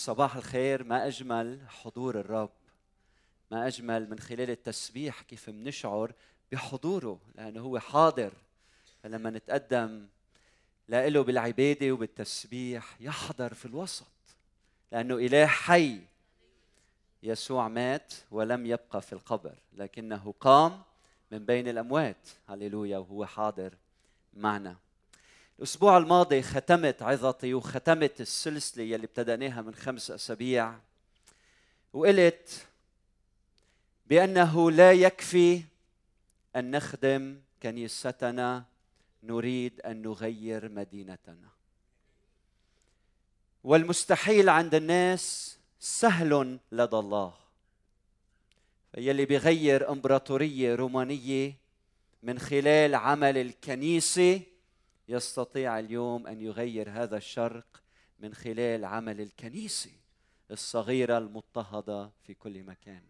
صباح الخير. ما أجمل حضور الرب. ما أجمل من خلال التسبيح كيف منشعر بحضوره لأنه هو حاضر. فلما نتقدم له بالعبادة وبالتسبيح يحضر في الوسط لأنه إله حي. يسوع مات ولم يبقى في القبر لكنه قام من بين الأموات. هللويا وهو حاضر معنا. الأسبوع الماضي ختمت عظتي وختمت السلسلة يلي ابتدأناها من خمس أسابيع. وقلت بأنه لا يكفي أن نخدم كنيستنا نريد أن نغير مدينتنا. والمستحيل عند الناس سهل لدى الله. يلي بيغير إمبراطورية رومانية من خلال عمل الكنيسة يستطيع اليوم أن يغير هذا الشرق من خلال عمل الكنيسة الصغيرة المضطهدة في كل مكان.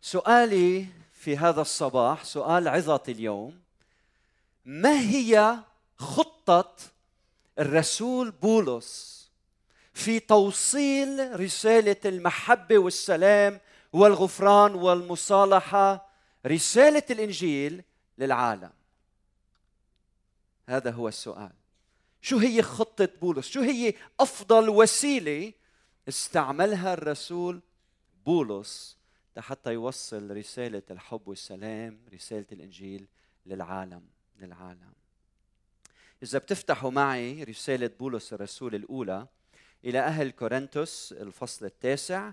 سؤالي في هذا الصباح سؤال عظتي اليوم ما هي خطة الرسول بولس في توصيل رسالة المحبة والسلام والغفران والمصالحة رسالة الإنجيل للعالم هذا هو السؤال. شو هي خطة بولس؟ شو هي أفضل وسيلة استعملها الرسول بولس لحتى يوصل رسالة الحب والسلام رسالة الإنجيل للعالم للعالم؟ إذا بتفتحوا معي رسالة بولس الرسول الأولى إلى أهل كورنثوس الفصل التاسع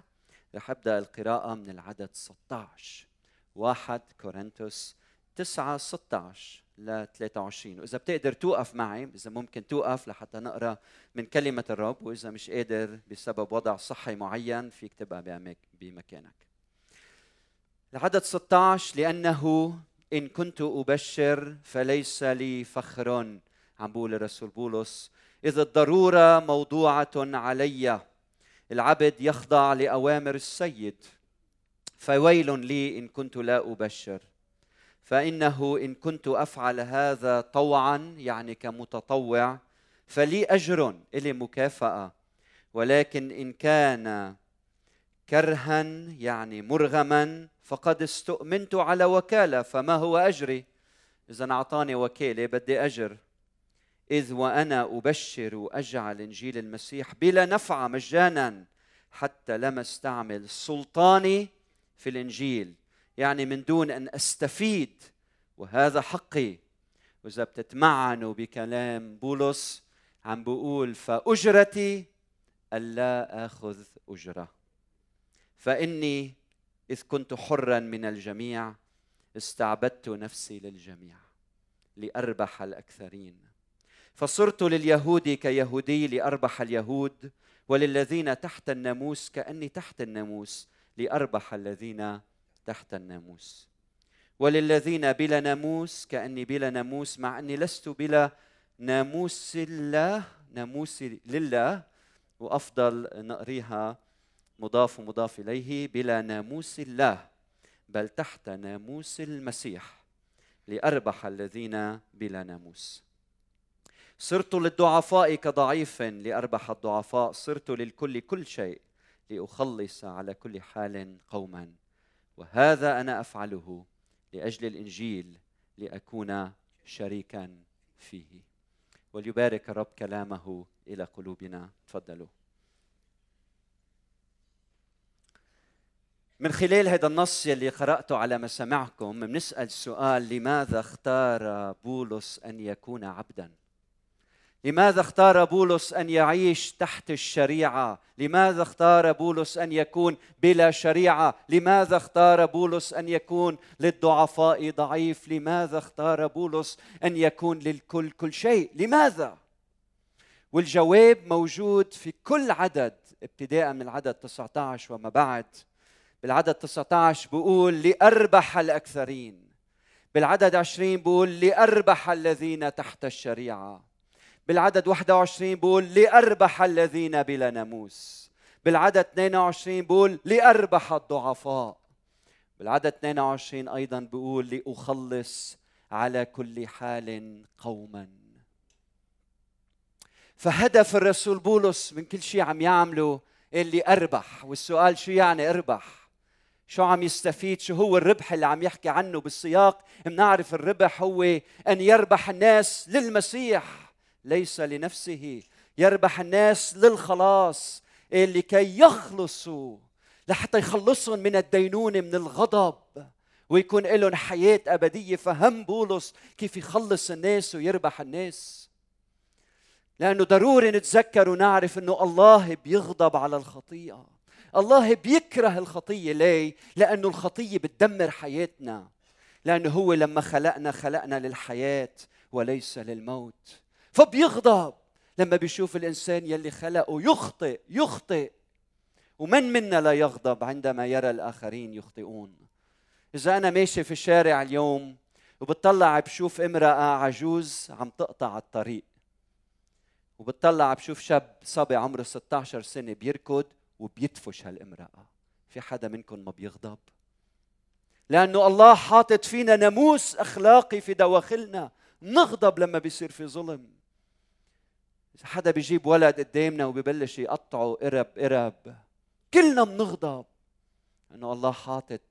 رح أبدأ القراءة من العدد 16 واحد كورنثوس 9 16 ل 23 وإذا بتقدر توقف معي إذا ممكن توقف لحتى نقرأ من كلمة الرب وإذا مش قادر بسبب وضع صحي معين فيك تبقى بمكانك. العدد 16 لأنه إن كنت أبشر فليس لي فخر عم بقول الرسول بولس. إذ الضرورة موضوعة علي. العبد يخضع لأوامر السيد. فويل لي إن كنت لا أبشر. فإنه إن كنت أفعل هذا طوعا يعني كمتطوع فلي أجر إلي مكافأة. ولكن إن كان كرها يعني مرغما فقد استؤمنت على وكالة فما هو أجري؟ اذا أعطاني وكاله بدي أجر. إذ وأنا أبشر أجعل إنجيل المسيح بلا نفع مجانا حتى لم استعمل سلطاني في الإنجيل. يعني من دون أن أستفيد وهذا حقي. وإذا بتتمعنوا بكلام بولس عم بقول فأجرتي ألا آخذ أجرة. فإني إذ كنت حرا من الجميع استعبدت نفسي للجميع لأربح الأكثرين. فصرت لليهود كيهودي لأربح اليهود وللذين تحت الناموس كأني تحت الناموس لأربح الذين تحت الناموس. وللذين بلا ناموس كأني بلا ناموس مع أني لست بلا ناموس الله ناموس لله وأفضل نقريها مضاف ومضاف إليه بلا ناموس الله بل تحت ناموس المسيح لأربح الذين بلا ناموس. صرت للضعفاء كضعيف لأربح الضعفاء صرت للكل كل شيء لأخلص على كل حال قوما. وهذا أنا أفعله لأجل الإنجيل لأكون شريكا فيه. وليبارك الرب كلامه إلى قلوبنا. تفضلوا. من خلال هذا النص يلي قرأته على مسامعكم بنسأل سؤال لماذا اختار بولس أن يكون عبدا؟ لماذا اختار بولس أن يعيش تحت الشريعة؟ لماذا اختار بولس أن يكون بلا شريعة؟ لماذا اختار بولس أن يكون للضعفاء ضعيف؟ لماذا اختار بولس أن يكون للكل كل شيء؟ لماذا؟ والجواب موجود في كل عدد ابتداء من العدد 19 وما بعد. بالعدد 19 بقول لأربح الأكثرين. بالعدد 20 بقول لأربح الذين تحت الشريعة. بالعدد 21 بقول لأربح الذين بلا ناموس. بالعدد 22 بقول لأربح الضعفاء. بالعدد 22 أيضا بقول لأخلص على كل حال قوما. فهدف الرسول بولس من كل شيء عم يعمله اللي أربح. والسؤال شو يعني أربح؟ شو عم يستفيد؟ شو هو الربح اللي عم يحكي عنه بالسياق؟ بنعرف الربح هو أن يربح الناس للمسيح. ليس لنفسه. يربح الناس للخلاص لكي يخلصوا لحتى يخلصهم من الدينونة من الغضب ويكون لهم حياة أبدية. فهم بولس كيف يخلص الناس ويربح الناس. لأنه ضروري نتذكر ونعرف أنه الله بيغضب على الخطيئة. الله بيكره الخطية ليه؟ لأنه الخطية بتدمر حياتنا. لأنه هو لما خلقنا خلقنا للحياة وليس للموت. فبيغضب. لما بيشوف الإنسان يلي خلقه يخطئ يخطئ. ومن منا لا يغضب عندما يرى الآخرين يخطئون؟ إذا أنا ماشي في الشارع اليوم وبتطلع بشوف امرأة عجوز عم تقطع الطريق. وبتطلع بشوف شاب صبي عمره 16 سنة بيركض وبيدفش هالامرأة. في حدا منكم ما بيغضب؟ لأنه الله حاطط فينا ناموس أخلاقي في دواخلنا. نغضب لما بيصير في ظلم. حدا بيجيب ولد قدامنا وبيبلش يقطعه قرب قرب. كلنا بنغضب. إنه الله حاطط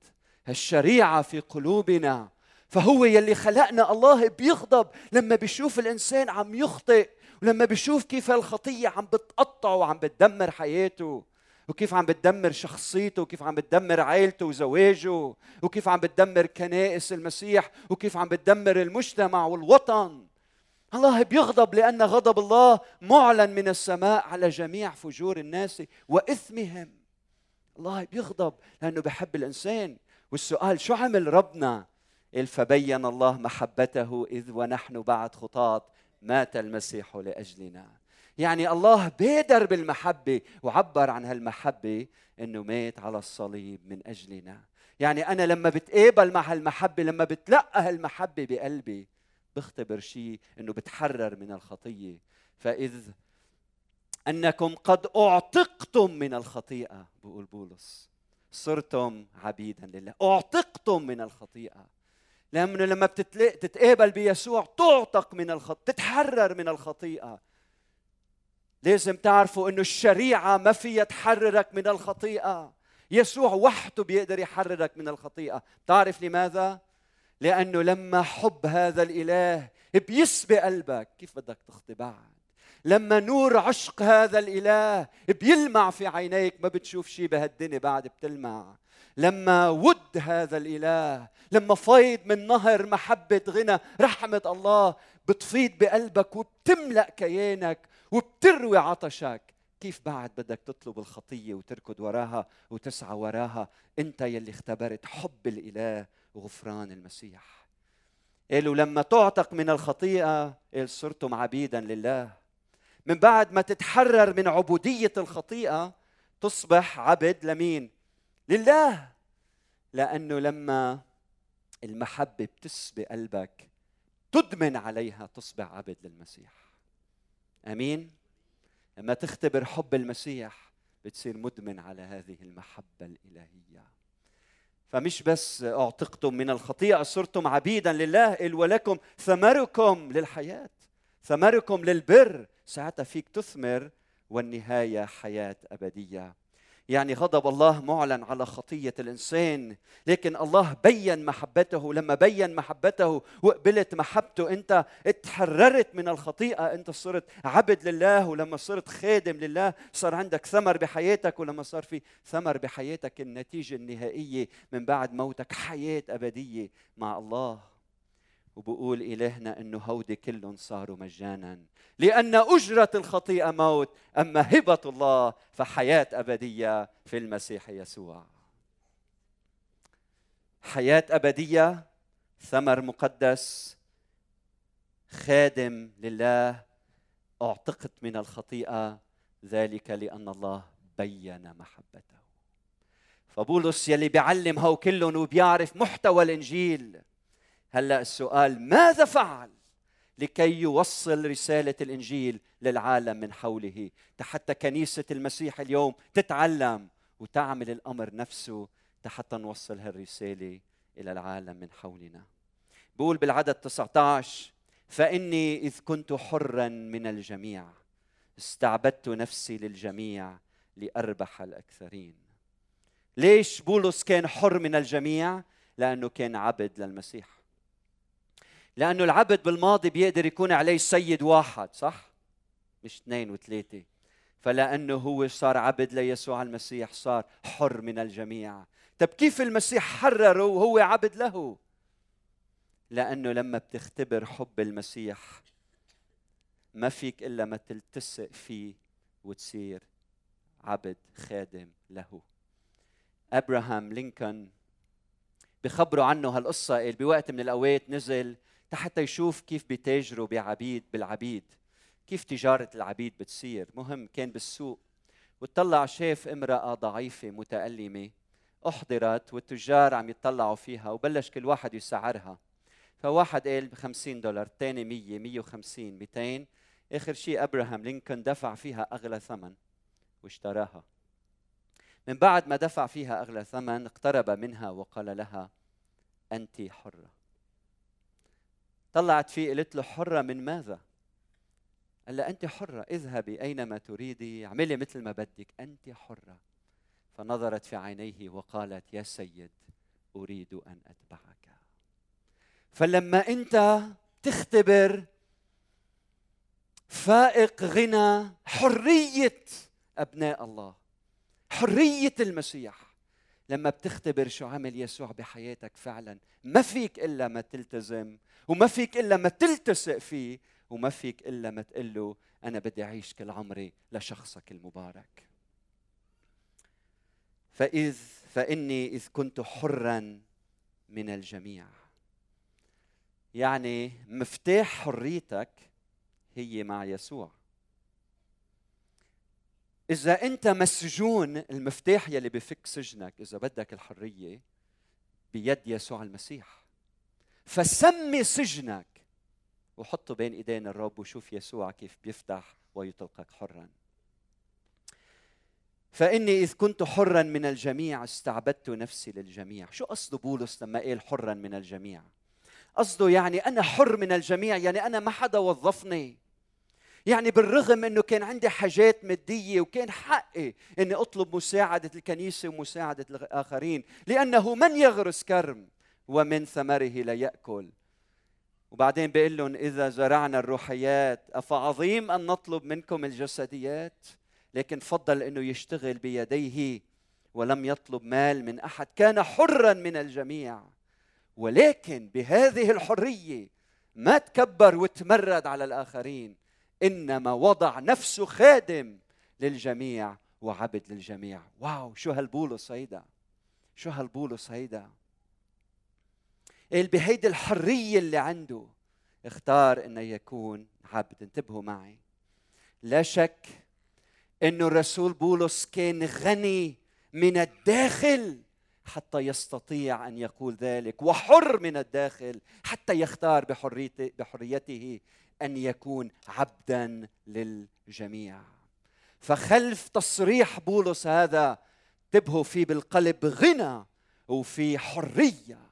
هالشريعة في قلوبنا. فهو يلي خلقنا الله بيغضب. لما بيشوف الإنسان عم يخطئ ولما بيشوف كيف الخطية عم بتقطعه وعم بتدمر حياته وكيف عم بتدمر شخصيته وكيف عم بتدمر عائلته وزواجه وكيف عم بتدمر كنائس المسيح وكيف عم بتدمر المجتمع والوطن. الله بيغضب لأن غضب الله معلن من السماء على جميع فجور الناس وإثمهم. الله بيغضب لأنه بحب الإنسان. والسؤال شو عمل ربنا؟ فبين الله محبته إذ ونحن بعد خطاة مات المسيح لأجلنا. يعني الله بادر بالمحبة وعبر عن هالمحبة إنه مات على الصليب من أجلنا. يعني أنا لما بتقابل مع هالمحبة لما بتلقى هالمحبة بقلبي بختبر شيء إنه بتحرر من الخطية. فإذ أنكم قد أعتقتم من الخطيئة بقول بولس صرتم عبيدا لله. أعتقتم من الخطيئة. لأنه لما بتتقابل بيسوع تعتق من الخطيئة تتحرر من الخطيئة. لازم تعرفوا إنه الشريعة ما فيها تحررك من الخطيئة. يسوع وحده بيقدر يحررك من الخطيئة. تعرف لماذا؟ لأنه لما حب هذا الإله بيسبي قلبك. كيف بدك تخطي بعد؟ لما نور عشق هذا الإله بيلمع في عينيك ما بتشوف شيء بهالدنيا بعد بتلمع. لما ود هذا الإله لما فيض من نهر محبة غنى رحمة الله بتفيض بقلبك وبتملأ كيانك وبتروي عطشك. كيف بعد بدك تطلب الخطية وتركض وراها وتسعى وراها؟ أنت يلي اختبرت حب الإله وغفران المسيح. قالوا لما تعتق من الخطيئة قال صرتم عبيدا لله. من بعد ما تتحرر من عبودية الخطيئة تصبح عبد لمين؟ لله. لأنه لما المحبة بتسبي قلبك تدمن عليها تصبح عبد للمسيح. آمين؟ لما تختبر حب المسيح بتصير مدمن على هذه المحبة الإلهية. فمش بس أعتقتم من الخطيئة صرتم عبيدا لله قل ولكم ثمركم للحياة ثمركم للبر. ساعتها فيك تثمر والنهاية حياة أبدية. يعني غضب الله معلن على خطية الإنسان. لكن الله بين محبته. لما بين محبته وقبلت محبته أنت اتحررت من الخطيئة. أنت صرت عبد لله ولما صرت خادم لله صار عندك ثمر بحياتك ولما صار في ثمر بحياتك النتيجة النهائية من بعد موتك حياة أبدية مع الله. وبقول إلهنا أنه هودي كلهم صاروا مجانا. لأن أجرة الخطيئة موت أما هبة الله فحياة أبدية في المسيح يسوع. حياة أبدية ثمر مقدس خادم لله أعتقت من الخطيئة ذلك لأن الله بين محبته. فبولس يلي بيعلم هو كلهم وبيعرف محتوى الإنجيل هلا السؤال ماذا فعل لكي يوصل رسالة الإنجيل للعالم من حوله؟ حتى كنيسة المسيح اليوم تتعلم وتعمل الأمر نفسه حتى نوصل هالرسالة إلى العالم من حولنا. بقول بالعدد 19 فإني إذ كنت حرا من الجميع استعبدت نفسي للجميع لأربح الأكثرين. ليش بولس كان حر من الجميع؟ لأنه كان عبد للمسيح. لأنه العبد بالماضي بيقدر يكون عليه سيد واحد صح؟ مش اثنين وثلاثة. فلأنه هو صار عبد ليسوع المسيح صار حر من الجميع. طب كيف المسيح حرره وهو عبد له؟ لأنه لما بتختبر حب المسيح ما فيك إلا ما تلتصق فيه وتصير عبد خادم له. أبراهام لينكولن بخبروا عنه هالقصة بوقت من الأوقات نزل حتى يشوف كيف بيتاجروا بعبيد بالعبيد. كيف تجارة العبيد بتصير. مهم كان بالسوق. وطلع شاف امرأة ضعيفة متألمة. أحضرت والتجار عم يطلعوا فيها وبلش كل واحد يسعرها. فواحد قال ب 50 دولار الثاني 100 150 200 آخر شيء أبراهام لينكولن دفع فيها أغلى ثمن واشتراها. من بعد ما دفع فيها أغلى ثمن اقترب منها وقال لها انت حرة. طلعت فيه قالت له حرة من ماذا؟ قال لها أنت حرة اذهبي أينما تريدي اعملي مثل ما بدك أنت حرة. فنظرت في عينيه وقالت يا سيد أريد أن أتبعك. فلما أنت تختبر فائق غنى حرية أبناء الله حرية المسيح. لما بتختبر شو عمل يسوع بحياتك فعلا ما فيك إلا ما تلتزم وما فيك إلا ما تلتصق فيه وما فيك إلا ما تقول له أنا بدي أعيش كل عمري لشخصك المبارك. فإذ فإني إذ كنت حرا من الجميع. يعني مفتاح حريتك هي مع يسوع. إذا أنت مسجون المفتاح يلي بفك سجنك إذا بدك الحرية بيد يسوع المسيح. فسمي سجنك. وحطه بين إيدين الرب وشوف يسوع كيف بيفتح ويطلقك حرا. فإني إذ كنت حرا من الجميع استعبدت نفسي للجميع. شو قصده بولس لما قال حرا من الجميع؟ قصده يعني أنا حر من الجميع يعني أنا ما حدا وظفني. يعني بالرغم إنه كان عندي حاجات مادية وكان حقي إني أطلب مساعدة الكنيسة ومساعدة الآخرين لأنه من يغرس كرم؟ ومن ثمره لا ياكل وبعدين بيقول لهم إذا زرعنا الروحيات أفعظيم أن نطلب منكم الجسديات؟ لكن فضل إنه يشتغل بيديه ولم يطلب مال من أحد. كان حرا من الجميع. ولكن بهذه الحرية ما تكبر وتمرد على الآخرين. إنما وضع نفسه خادم للجميع وعبد للجميع. واو شو هالبولس هيدا شو هالبولس هيدا بهيدي الحريه اللي عنده. اختار انه يكون عبد. انتبهوا معي. لا شك انه الرسول بولس كان غني من الداخل حتى يستطيع أن يقول ذلك وحر من الداخل حتى يختار بحريته بحريته أن يكون عبدا للجميع. فخلف تصريح بولس هذا انتبهوا في بالقلب غنى وفي حرية.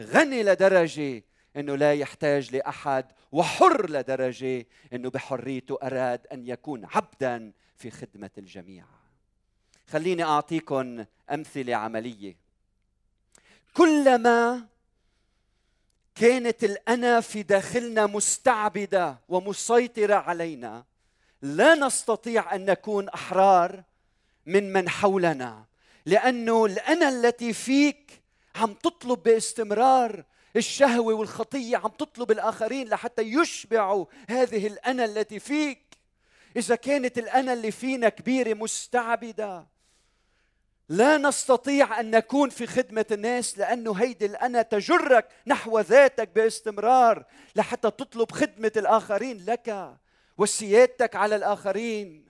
غني لدرجة إنه لا يحتاج لأحد وحر لدرجة إنه بحريته أراد أن يكون عبدا في خدمة الجميع. خليني اعطيكم أمثلة عملية. كلما كانت الانا في داخلنا مستعبدة ومسيطرة علينا لا نستطيع أن نكون أحرار من من حولنا لأنه الأنا التي فيك عم تطلب باستمرار الشهوة والخطية عم تطلب الآخرين لحتى يشبعوا هذه الأنا التي فيك. إذا كانت الأنا اللي فينا كبيرة مستعبدة لا نستطيع أن نكون في خدمة الناس لأنه هيدي الأنا تجرك نحو ذاتك باستمرار لحتى تطلب خدمة الآخرين لك وسيادتك على الآخرين.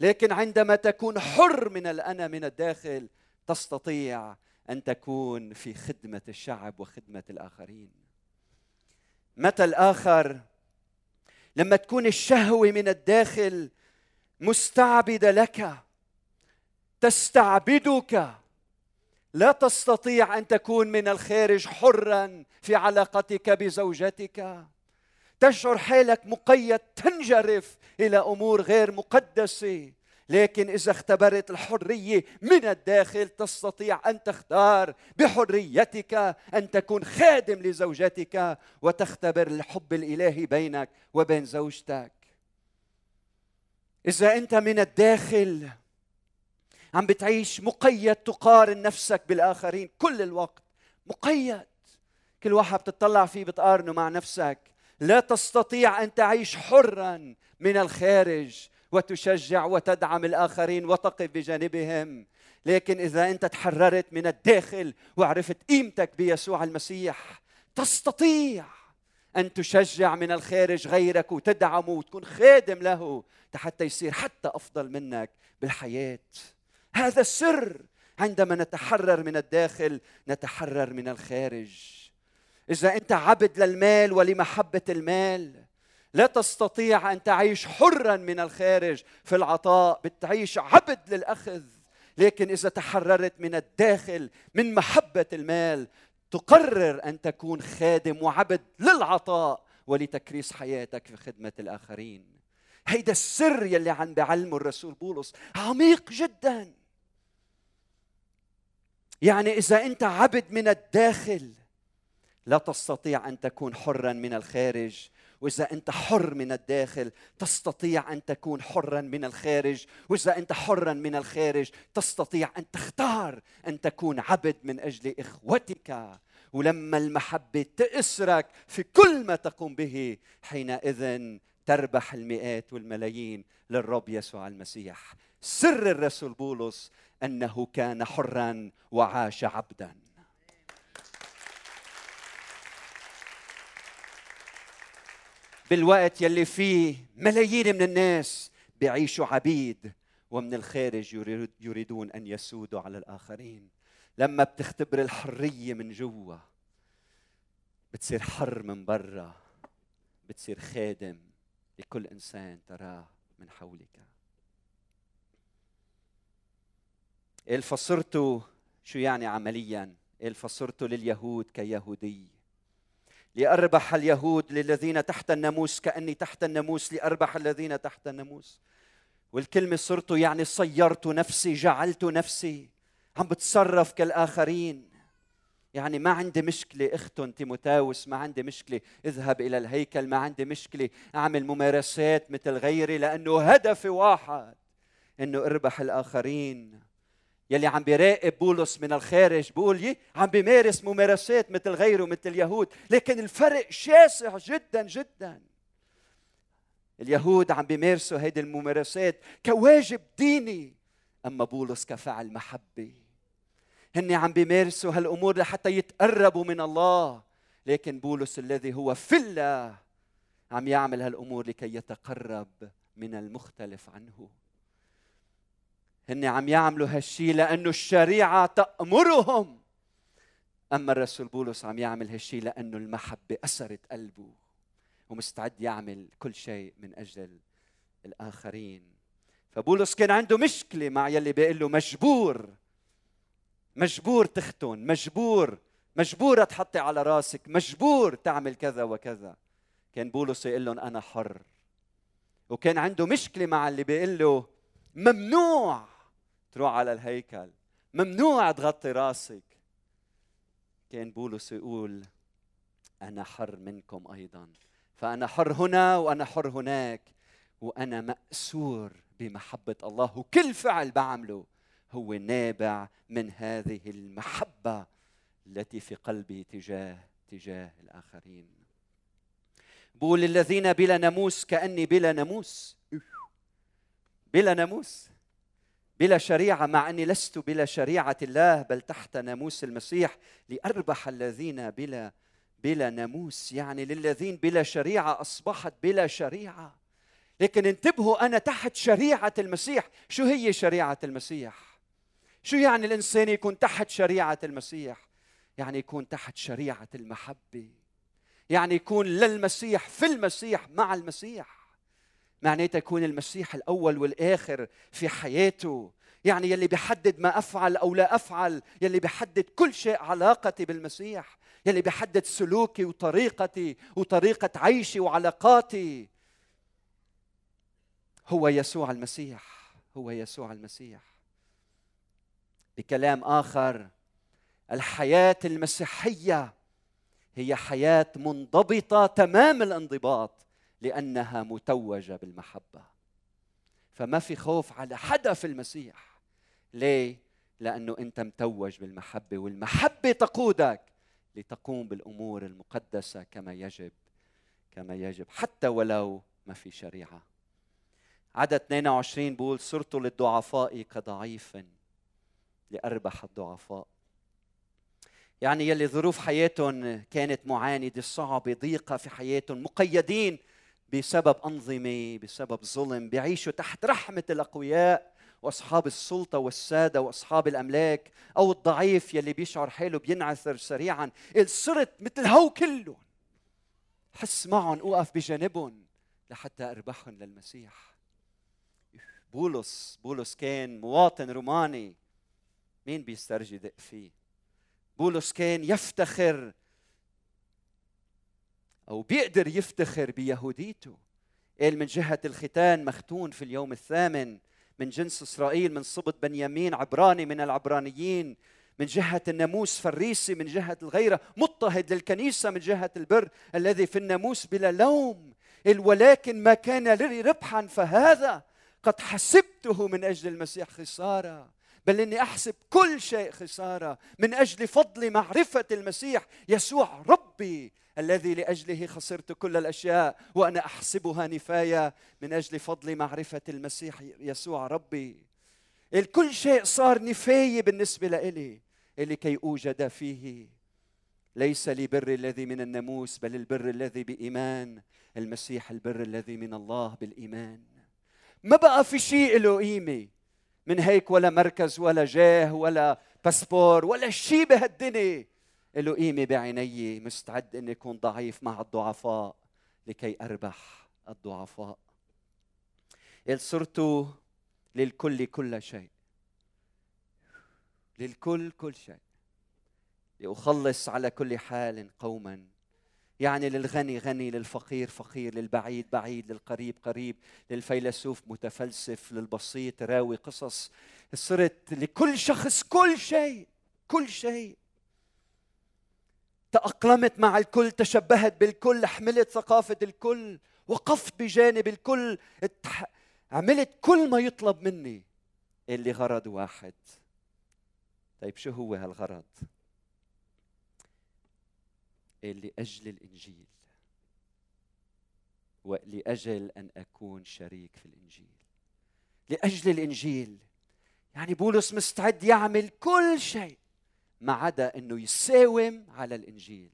لكن عندما تكون حر من الأنا من الداخل تستطيع أن تكون في خدمة الشعب وخدمة الآخرين. متى الآخر؟ لما تكون الشهوه من الداخل مستعبده لك تستعبدك. لا تستطيع أن تكون من الخارج حرا في علاقتك بزوجتك. تشعر حالك مقيد تنجرف إلى أمور غير مقدسة. لكن إذا اختبرت الحرية من الداخل تستطيع أن تختار بحريتك أن تكون خادم لزوجتك وتختبر الحب الإلهي بينك وبين زوجتك. إذا أنت من الداخل عم بتعيش مقيد تقارن نفسك بالآخرين كل الوقت مقيد. كل واحد بتطلع فيه بتقارنه مع نفسك. لا تستطيع أن تعيش حرا من الخارج. وتشجع وتدعم الآخرين وتقف بجانبهم. لكن إذا أنت تحررت من الداخل وعرفت قيمتك بيسوع المسيح تستطيع أن تشجع من الخارج غيرك وتدعمه وتكون خادم له حتى يصير حتى أفضل منك بالحياة. هذا السر. عندما نتحرر من الداخل نتحرر من الخارج. إذا أنت عبد للمال ولمحبة المال لا تستطيع أن تعيش حرا من الخارج في العطاء بتعيش عبد للأخذ. لكن إذا تحررت من الداخل من محبة المال تقرر أن تكون خادم وعبد للعطاء ولتكريس حياتك في خدمة الآخرين. هيدا السر يلي عم بيعلمه الرسول بولس. عميق جدا. يعني إذا أنت عبد من الداخل لا تستطيع أن تكون حرا من الخارج وإذا أنت حر من الداخل تستطيع أن تكون حرا من الخارج. وإذا أنت حرا من الخارج تستطيع أن تختار أن تكون عبد من أجل إخوتك. ولما المحبة تأسرك في كل ما تقوم به حينئذ تربح المئات والملايين للرب يسوع المسيح. سر الرسول بولس أنه كان حرا وعاش عبدا. بالوقت يلي فيه ملايين من الناس بيعيشوا عبيد ومن الخارج يريدون أن يسودوا على الآخرين. لما بتختبر الحرية من جوا بتصير حر من برا بتصير خادم لكل إنسان تراه من حولك. قال فصرت شو يعني عمليا؟ قال فصرت لليهود كيهودي؟ لأربح اليهود للذين تحت الناموس كأني تحت الناموس لأربح الذين تحت الناموس. والكلمة صرت يعني صيرت نفسي جعلت نفسي عم بتصرف كالآخرين. يعني ما عندي مشكلة اختن تيموتاوس ما عندي مشكلة اذهب إلى الهيكل ما عندي مشكلة أعمل ممارسات مثل غيري لأنه هدفي واحد إنه أربح الآخرين. يلي عم بيراقب بولس من الخارج بقول يه عم بيمارس ممارسات مثل غيره مثل اليهود لكن الفرق شاسع جدا جدا. اليهود عم بيمارسوا هيدي الممارسات كواجب ديني أما بولس كفعل محبة. هن عم بيمارسوا هالأمور لحتى يتقربوا من الله لكن بولس الذي هو في الله عم يعمل هالأمور لكي يتقرب من المختلف عنه. هن عم يعملوا هالشيء لأنه الشريعة تأمرهم. أما الرسول بولس عم يعمل هالشيء لأنه المحبة أسرت قلبه ومستعد يعمل كل شيء من أجل الآخرين. فبولس كان عنده مشكلة مع يلي بيقول له مجبور مجبور تختن مجبور مجبورة تحطي على راسك مجبور تعمل كذا وكذا. كان بولس يقول لهم أنا حر. وكان عنده مشكلة مع اللي بيقول له ممنوع. تروح على الهيكل. ممنوع تغطي راسك. كان بولس يقول أنا حر منكم أيضا. فأنا حر هنا وأنا حر هناك. وأنا مأسور بمحبة الله. وكل فعل بعمله هو نابع من هذه المحبة التي في قلبي تجاه تجاه الآخرين. بقول الذين بلا ناموس كأني بلا ناموس. بلا ناموس. بلا شريعة مع أني لست بلا شريعة الله بل تحت ناموس المسيح لأربح الذين بلا بلا ناموس. يعني للذين بلا شريعة أصبحت بلا شريعة. لكن انتبهوا أنا تحت شريعة المسيح. شو هي شريعة المسيح؟ شو يعني الإنسان يكون تحت شريعة المسيح؟ يعني يكون تحت شريعة المحبة. يعني يكون للمسيح في المسيح مع المسيح. معناتها يكون المسيح الأول والآخر في حياته. يعني يلي بيحدد ما أفعل أو لا أفعل يلي بيحدد كل شيء علاقتي بالمسيح يلي بيحدد سلوكي وطريقتي وطريقة عيشي وعلاقاتي. هو يسوع المسيح هو يسوع المسيح. بكلام آخر الحياة المسيحية هي حياة منضبطة تمام الانضباط. لأنها متوجة بالمحبة. فما في خوف على حدا في المسيح. ليه؟ لأنه أنت متوج بالمحبة والمحبة تقودك لتقوم بالأمور المقدسة كما يجب كما يجب حتى ولو ما في شريعة. عدد 22 بقول صرت للضعفاء كضعيف لأربح الضعفاء. يعني يلي ظروف حياتهم كانت معاندة صعبة ضيقة في حياتهم مقيدين بسبب أنظمة بسبب ظلم بيعيشوا تحت رحمة الأقوياء وأصحاب السلطة والسادة وأصحاب الأملاك أو الضعيف يلي بيشعر حاله بينعثر سريعا. صرت مثل هو كلهم. حس معهم أوقف بجانبهم لحتى أربحهم للمسيح. بولس بولس كان مواطن روماني. مين بيسترجي دق فيه؟ بولس كان يفتخر أو بيقدر يفتخر بيهوديته. قال من جهة الختان مختون في اليوم الثامن من جنس إسرائيل من صبط بنيامين عبراني من العبرانيين من جهة الناموس فريسي من جهة الغيرة مضطهد للكنيسة من جهة البر الذي في الناموس بلا لوم. ولكن ما كان لي ربحا فهذا قد حسبته من أجل المسيح خسارة. بل إني أحسب كل شيء خسارة من أجل فضل معرفة المسيح يسوع ربي. الذي لأجله خسرت كل الأشياء وأنا أحسبها نفاية من أجل فضل معرفة المسيح يسوع ربي. الكل شيء صار نفاية بالنسبة لإلي لكي أوجد فيه. ليس لي بر الذي من الناموس بل البر الذي بإيمان. المسيح البر الذي من الله بالإيمان. ما بقى في شيء له قيمة من هيك ولا مركز ولا جاه ولا باسبور ولا شيء بهالدنيا. له قيمة بعيني مستعد إني أكون ضعيف مع الضعفاء لكي أربح الضعفاء. صرت للكل كل شيء للكل كل شيء لأخلص على كل حال قوما. يعني للغني غني للفقير فقير للبعيد بعيد للقريب قريب للفيلسوف متفلسف للبسيط راوي قصص. صرت لكل شخص كل شيء كل شيء. تأقلمت مع الكل تشبهت بالكل حملت ثقافة الكل وقفت بجانب الكل عملت كل ما يطلب مني. اللي غرض واحد. طيب شو هو هالغرض؟ اللي أجل الإنجيل. ولأجل أن أكون شريك في الإنجيل. لأجل الإنجيل. يعني بولس مستعد يعمل كل شيء. ما عدا إنه يساوم على الإنجيل.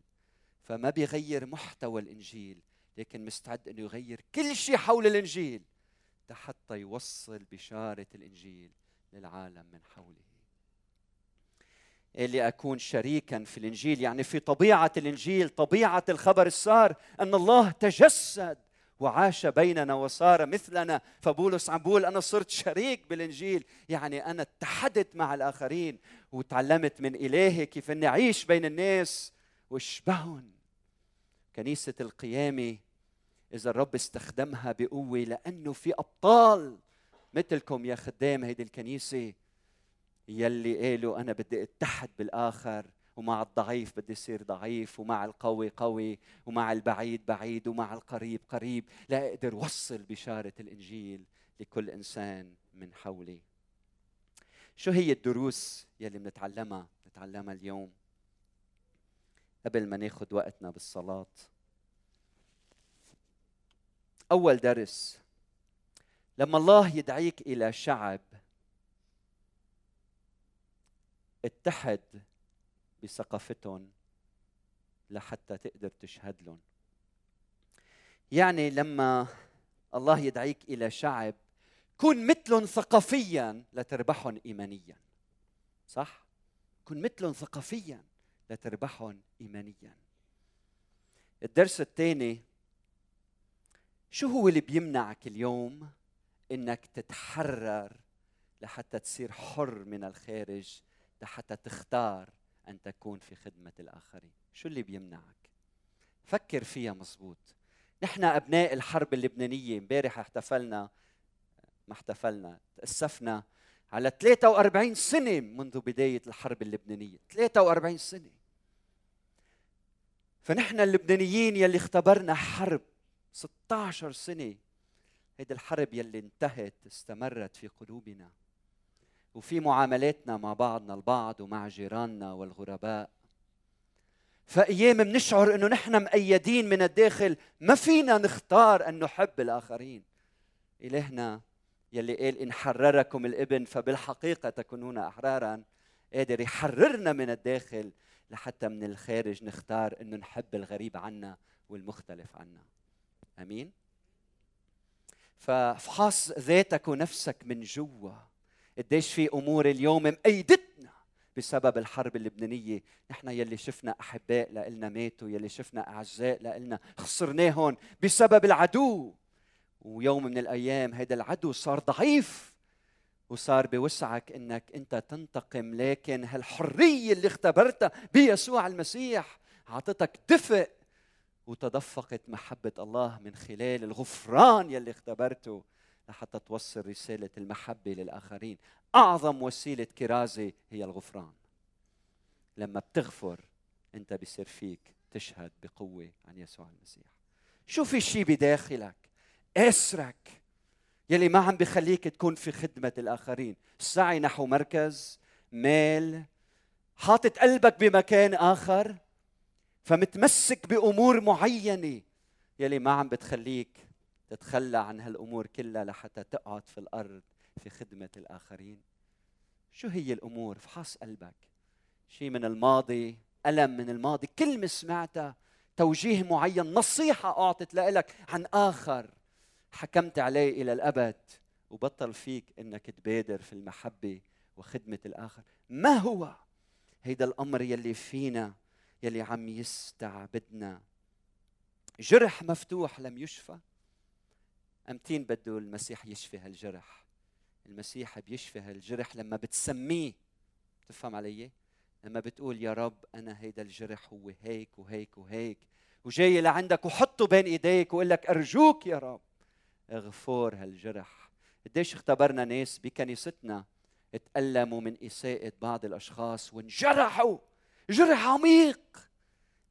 فما بيغير محتوى الإنجيل لكن مستعد إنه يغير كل شيء حول الإنجيل حتى يوصل بشارة الإنجيل للعالم من حوله. اللي أكون شريكا في الإنجيل يعني في طبيعة الإنجيل طبيعة الخبر السار أن الله تجسد وعاش بيننا وصار مثلنا. فبولس عم بقول أنا صرت شريك بالإنجيل. يعني أنا اتحدت مع الآخرين وتعلمت من إلهي كيف إني أعيش بين الناس وأشبههم. كنيسة القيامة إذا الرب استخدمها بقوة لأنه في أبطال مثلكم يا خدام هيدي الكنيسة. يلي قالوا أنا بدي أتحد بالآخر. ومع الضعيف بدي يصير ضعيف ومع القوي قوي ومع البعيد بعيد ومع القريب قريب. لا أقدر وصل بشارة الإنجيل لكل إنسان من حولي. شو هي الدروس يلي بنتعلمها؟ نتعلمها اليوم. قبل ما ناخذ وقتنا بالصلاة. أول درس. لما الله يدعيك إلى شعب اتحد بثقافتهم لحتى تقدر تشهد لهم. يعني لما الله يدعيك إلى شعب كن مثلهم ثقافيا لتربحهم ايمانيا. صح؟ كن مثلهم ثقافيا لتربحهم ايمانيا. الدرس الثاني شو هو اللي بيمنعك اليوم إنك تتحرر لحتى تصير حر من الخارج لحتى تختار أن تكون في خدمة الآخرين. شو اللي بيمنعك؟ فكر فيها مزبوط نحن أبناء الحرب اللبنانية امبارح احتفلنا ما احتفلنا تأسفنا على 43 سنة منذ بداية الحرب اللبنانية. 43 سنة. فنحن اللبنانيين يلي اختبرنا حرب 16 سنة هيدي الحرب يلي انتهت استمرت في قلوبنا. وفي معاملاتنا مع بعضنا البعض ومع جيراننا والغرباء. فأيام بنشعر إنه نحن مأيدين من الداخل ما فينا نختار أن نحب الآخرين. إلهنا يلي قال إن حرركم الإبن فبالحقيقة تكونون أحرارا قادر يحررنا من الداخل لحتى من الخارج نختار إنه نحب الغريب عنا والمختلف عنا. آمين؟ فافحص ذاتك ونفسك من جوا. قديش في أمور اليوم مأيدتنا بسبب الحرب اللبنانية. نحن يلي شفنا أحباء لإلنا ماتوا يلي شفنا أعزاء لإلنا. خسرناهم بسبب العدو. ويوم من الأيام هذا العدو صار ضعيف وصار بوسعك إنك أنت تنتقم. لكن هالحرية اللي اختبرتها بيسوع المسيح اعطتك دفء وتدفقت محبة الله من خلال الغفران يلي اختبرته. لحتى توصل رسالة المحبة للآخرين. أعظم وسيلة كرازه هي الغفران. لما بتغفر أنت بصير فيك تشهد بقوة عن يسوع المسيح. شو في شيء بداخلك؟ اسرك. يلي ما عم بخليك تكون في خدمة الآخرين. السعي نحو مركز مال حاطط قلبك بمكان آخر فمتمسك بأمور معينة يلي ما عم بتخليك تتخلى عن هالأمور كلها لحتى تقعد في الأرض في خدمة الآخرين؟ شو هي الأمور؟ فحص قلبك. شيء من الماضي ألم من الماضي. كلمة سمعتها توجيه معين نصيحة أعطت لك عن آخر. حكمت عليه إلى الأبد. وبطل فيك إنك تبادر في المحبة وخدمة الآخر. ما هو؟ هيدا الأمر يلي فينا يلي عم يستعبدنا. جرح مفتوح لم يشفى. امتين بده المسيح يشفي هالجرح؟ المسيح بيشفي هالجرح لما بتسميه. تفهم علي؟ لما بتقول يا رب أنا هيدا الجرح هو هيك وهيك وهيك. وجاي لعندك وحطه بين إيديك وقول لك أرجوك يا رب اغفر هالجرح. قديش اختبرنا ناس بكنيستنا تألموا من إساءة بعض الأشخاص وانجرحوا. جرح عميق.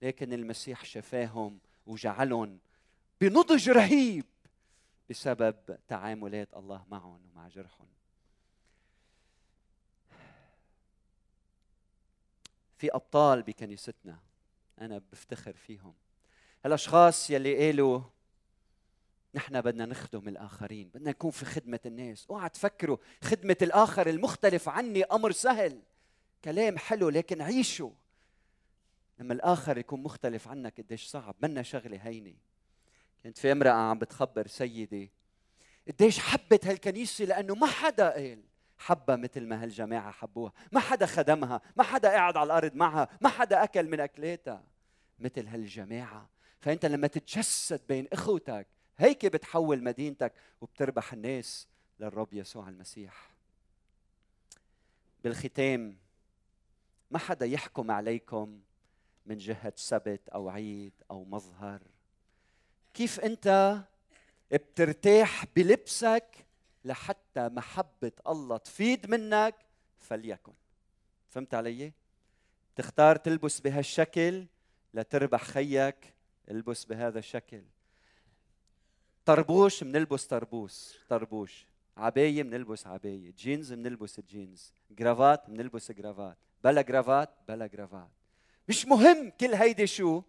لكن المسيح شفاهم وجعلهم بنضج رهيب. بسبب تعاملات الله معهم ومع جرحهم. في أبطال بكنيستنا أنا بفتخر فيهم. الأشخاص يلي قالوا نحن بدنا نخدم الآخرين بدنا نكون في خدمة الناس. أوعى تفكروا خدمة الآخر المختلف عني أمر سهل. كلام حلو لكن عيشه لما الآخر يكون مختلف عنك قديش صعب. منا شغلة هينة. كنت في امرأة عم بتخبر سيدي قديش حبت هالكنيسة لأنه ما حدا قال حبها مثل ما هالجماعة حبوها ما حدا خدمها ما حدا قاعد على الأرض معها ما حدا أكل من أكلاتها مثل هالجماعة. فأنت لما تتجسد بين إخوتك هيك بتحول مدينتك وبتربح الناس للرب يسوع المسيح. بالختام ما حدا يحكم عليكم من جهة سبت أو عيد أو مظهر. كيف أنت بترتاح بلبسك لحتى محبة الله تفيد منك فليكن. فهمت علي؟ تختار تلبس بهالشكل لتربح خيك البس بهذا الشكل. طربوش بنلبس طربوش طربوش. عباية بنلبس عباية. جينز بنلبس جينز. جرافات بنلبس جرافات بلا جرافات بلا جرافات مش مهم كل هيدي شو